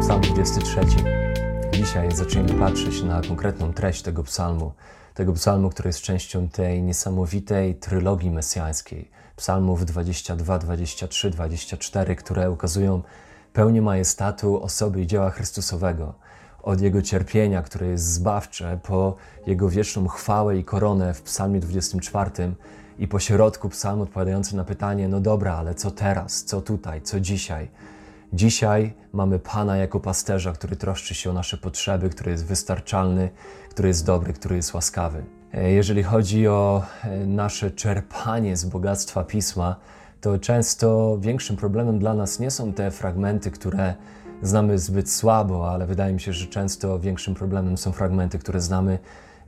Psalm 23. Dzisiaj zaczniemy patrzeć na konkretną treść tego psalmu. Tego psalmu, który jest częścią tej niesamowitej trylogii mesjańskiej. Psalmów 22, 23, 24, które ukazują pełnię majestatu osoby i dzieła Chrystusowego. Od Jego cierpienia, które jest zbawcze, po Jego wieczną chwałę i koronę w psalmie 24 i po środku psalmu odpowiadający na pytanie, no dobra, ale co teraz, co tutaj, co dzisiaj? Dzisiaj mamy Pana jako pasterza, który troszczy się o nasze potrzeby, który jest wystarczalny, który jest dobry, który jest łaskawy. E, jeżeli chodzi o e, nasze czerpanie z bogactwa pisma, to często większym problemem dla nas nie są te fragmenty, które znamy zbyt słabo, ale wydaje mi się, że często większym problemem są fragmenty, które znamy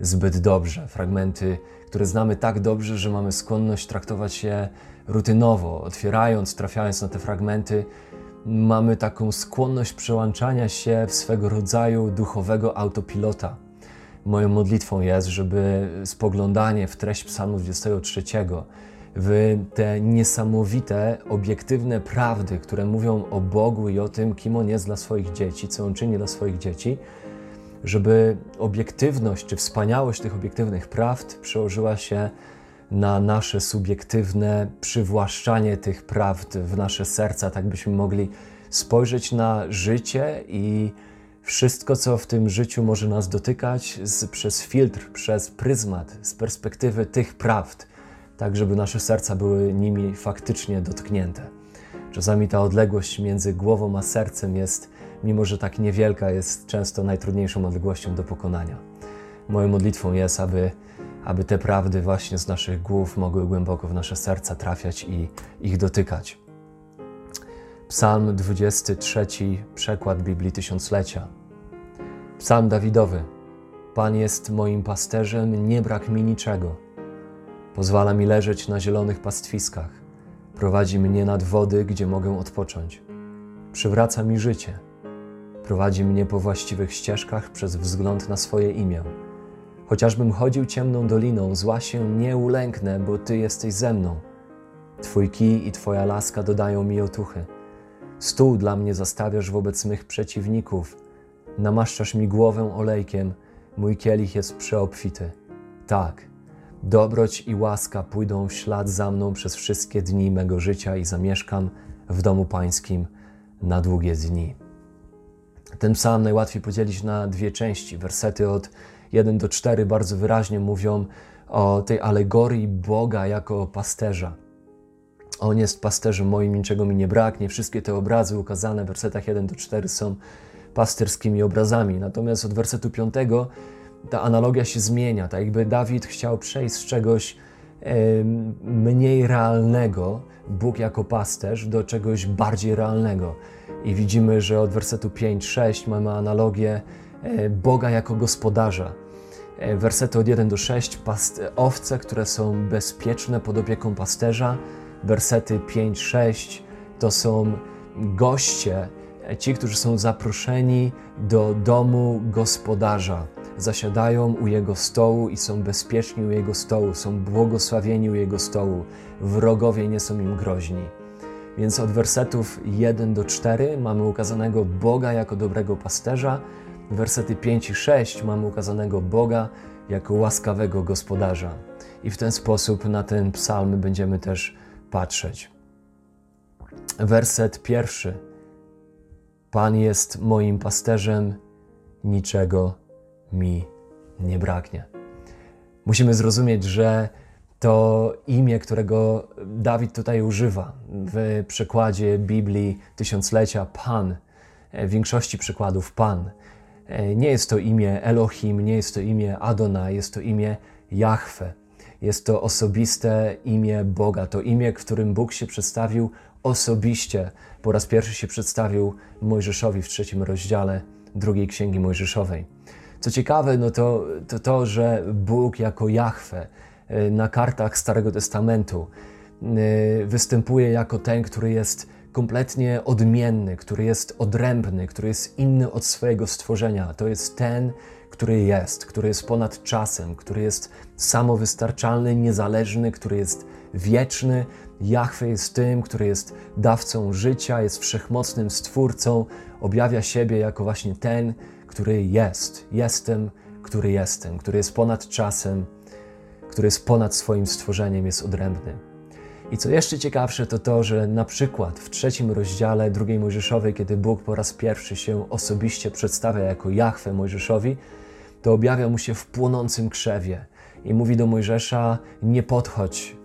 zbyt dobrze. Fragmenty, które znamy tak dobrze, że mamy skłonność traktować je rutynowo. Otwierając, trafiając na te fragmenty, mamy taką skłonność przełączania się w swego rodzaju duchowego autopilota. Moją modlitwą jest, żeby spoglądanie w treść Psalmu 23, w te niesamowite, obiektywne prawdy, które mówią o Bogu i o tym, kim On jest dla swoich dzieci, co On czyni dla swoich dzieci, żeby obiektywność czy wspaniałość tych obiektywnych prawd przełożyła się na nasze subiektywne przywłaszczanie tych prawd w nasze serca, tak byśmy mogli spojrzeć na życie i wszystko, co w tym życiu może nas dotykać, z, przez filtr, przez pryzmat, z perspektywy tych prawd, tak żeby nasze serca były nimi faktycznie dotknięte. Czasami ta odległość między głową a sercem jest, mimo że tak niewielka, jest często najtrudniejszą odległością do pokonania. Moją modlitwą jest, aby aby te prawdy właśnie z naszych głów mogły głęboko w nasze serca trafiać i ich dotykać. Psalm 23, przekład Biblii Tysiąclecia. Psalm Dawidowy. Pan jest moim pasterzem, nie brak mi niczego. Pozwala mi leżeć na zielonych pastwiskach. Prowadzi mnie nad wody, gdzie mogę odpocząć. Przywraca mi życie. Prowadzi mnie po właściwych ścieżkach przez wzgląd na swoje imię Chociażbym chodził ciemną doliną, zła się nie ulęknę, bo Ty jesteś ze mną. Twój kij i Twoja laska dodają mi otuchy. Stół dla mnie zastawiasz wobec mych przeciwników. Namaszczasz mi głowę olejkiem, mój kielich jest przeobfity. Tak, dobroć i łaska pójdą w ślad za mną przez wszystkie dni mego życia i zamieszkam w domu pańskim na długie dni. Ten psalm najłatwiej podzielić na dwie części. Wersety od 1 do 4 bardzo wyraźnie mówią o tej alegorii Boga jako pasterza. On jest pasterzem moim, niczego mi nie braknie. Wszystkie te obrazy ukazane w wersetach 1 do 4 są pasterskimi obrazami. Natomiast od wersetu 5 ta analogia się zmienia. Tak jakby Dawid chciał przejść z czegoś mniej realnego, Bóg jako pasterz, do czegoś bardziej realnego. I widzimy, że od wersetu 5-6 mamy analogię E, Boga jako gospodarza. E, wersety od 1 do 6, owce, które są bezpieczne pod opieką pasterza. Wersety 5-6 to są goście, e, ci, którzy są zaproszeni do domu gospodarza. Zasiadają u jego stołu i są bezpieczni u jego stołu, są błogosławieni u jego stołu. Wrogowie nie są im groźni. Więc od wersetów 1 do 4 mamy ukazanego Boga jako dobrego pasterza, wersety 5 i 6 mamy ukazanego Boga jako łaskawego gospodarza. I w ten sposób na ten psalm będziemy też patrzeć. Werset pierwszy. Pan jest moim pasterzem, niczego mi nie braknie. Musimy zrozumieć, że to imię, którego Dawid tutaj używa w przekładzie Biblii Tysiąclecia, Pan, w większości przykładów Pan, E, nie jest to imię Elohim, nie jest to imię Adona, jest to imię Jahwe. Jest to osobiste imię Boga, to imię, którym Bóg się przedstawił osobiście. Po raz pierwszy się przedstawił Mojżeszowi w trzecim rozdziale drugiej księgi Mojżeszowej. Co ciekawe, no to, to to, że Bóg jako Jahwe e, na kartach Starego Testamentu e, występuje jako ten, który jest kompletnie odmienny, który jest odrębny, który jest inny od swojego stworzenia. To jest ten, który jest, który jest ponad czasem, który jest samowystarczalny, niezależny, który jest wieczny. Jahwe jest tym, który jest dawcą życia, jest wszechmocnym stwórcą, objawia siebie jako właśnie ten, który jest. Jestem, który jestem, który jest ponad czasem, który jest ponad swoim stworzeniem, jest odrębny. I co jeszcze ciekawsze, to to, że na przykład w trzecim rozdziale drugiej Mojżeszowej, kiedy Bóg po raz pierwszy się osobiście przedstawia jako Jahwe Mojżeszowi, to objawia mu się w płonącym krzewie i mówi do Mojżesza: Nie podchodź,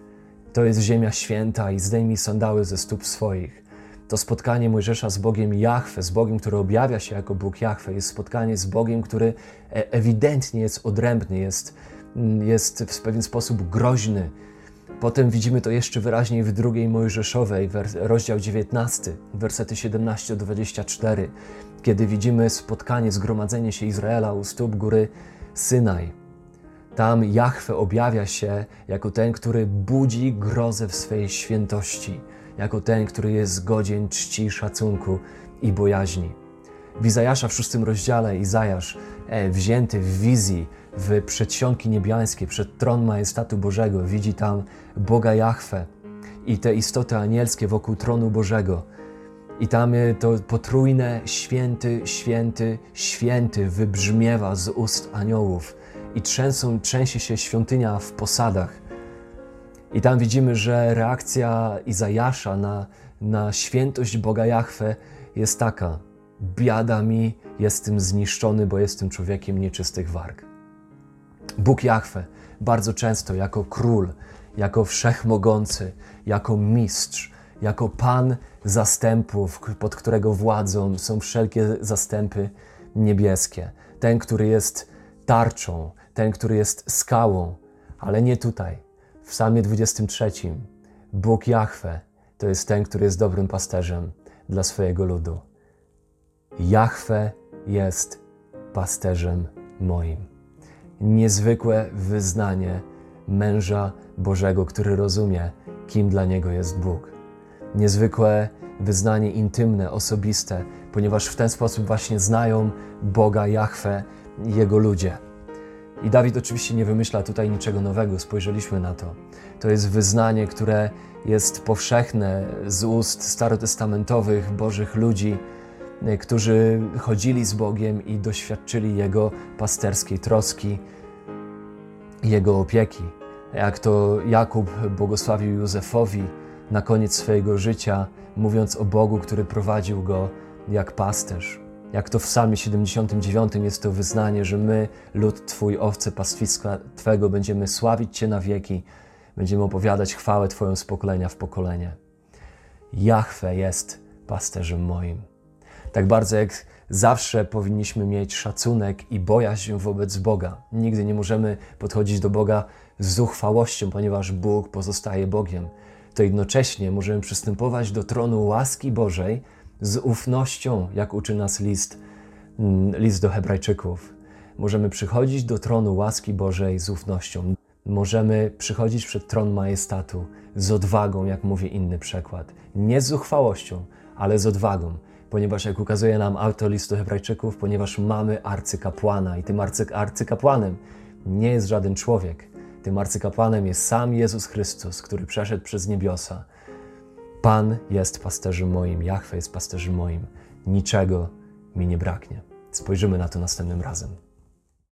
to jest ziemia święta i zdejmij sandały ze stóp swoich. To spotkanie Mojżesza z Bogiem Jahwe, z Bogiem, który objawia się jako Bóg Jahwe, jest spotkanie z Bogiem, który e, ewidentnie jest odrębny, jest, mm, jest w pewien sposób groźny. Potem widzimy to jeszcze wyraźniej w drugiej Mojżeszowej, rozdział 19, wersety 17 24, kiedy widzimy spotkanie, zgromadzenie się Izraela u stóp góry Synaj. Tam Jahwe objawia się jako ten, który budzi grozę w swej świętości, jako ten, który jest godzien czci, szacunku i bojaźni. W Izajasza w szóstym rozdziale Izajasz, e, wzięty w wizji w przedsionki niebiańskie, przed tron majestatu Bożego, widzi tam Boga Jahwe i te istoty anielskie wokół tronu Bożego. I tam e, to potrójne święty, święty, święty wybrzmiewa z ust aniołów i trzęsą, trzęsie się świątynia w posadach. I tam widzimy, że reakcja Izajasza na, na świętość Boga Jahwe jest taka: Biada mi, jestem zniszczony, bo jestem człowiekiem nieczystych warg. Bóg Jahwe bardzo często jako król, jako wszechmogący, jako mistrz, jako pan zastępów, pod którego władzą są wszelkie zastępy niebieskie. Ten, który jest tarczą, ten, który jest skałą, ale nie tutaj. W Psalmie 23 Bóg Jahwe to jest ten, który jest dobrym pasterzem dla swojego ludu. Jahwe jest pasterzem moim. Niezwykłe wyznanie męża Bożego, który rozumie, kim dla niego jest Bóg. Niezwykłe wyznanie intymne, osobiste, ponieważ w ten sposób właśnie znają Boga Jahwe jego ludzie. I Dawid oczywiście nie wymyśla tutaj niczego nowego, spojrzeliśmy na to. To jest wyznanie, które jest powszechne z ust starotestamentowych Bożych ludzi, e, którzy chodzili z Bogiem i doświadczyli Jego pasterskiej troski, Jego opieki. Jak to Jakub błogosławił Józefowi na koniec swojego życia, mówiąc o Bogu, który prowadził go jak pasterz. Jak to w Psalmie 79 jest to wyznanie, że my, lud Twój, owce pastwiska Twego, będziemy sławić Cię na wieki, będziemy opowiadać chwałę Twoją z pokolenia w pokolenie. Jahwe jest pasterzem moim. Tak bardzo jak zawsze powinniśmy mieć szacunek i bojaźń wobec Boga. Nigdy nie możemy podchodzić do Boga z zuchwałością, ponieważ Bóg pozostaje Bogiem. To jednocześnie możemy przystępować do tronu łaski Bożej, z ufnością, jak uczy nas list, mm, list do Hebrajczyków. Możemy przychodzić do tronu łaski Bożej z ufnością. Możemy przychodzić przed tron majestatu z odwagą, jak mówi inny przekład. Nie z zuchwałością, ale z odwagą, ponieważ, jak ukazuje nam autor listu Hebrajczyków, ponieważ mamy arcykapłana i tym arcy, arcykapłanem nie jest żaden człowiek. Tym arcykapłanem jest sam Jezus Chrystus, który przeszedł przez niebiosa Pan jest pasterzem moim, Jahwe jest pasterzem moim, niczego mi nie braknie. Spojrzymy na to następnym razem.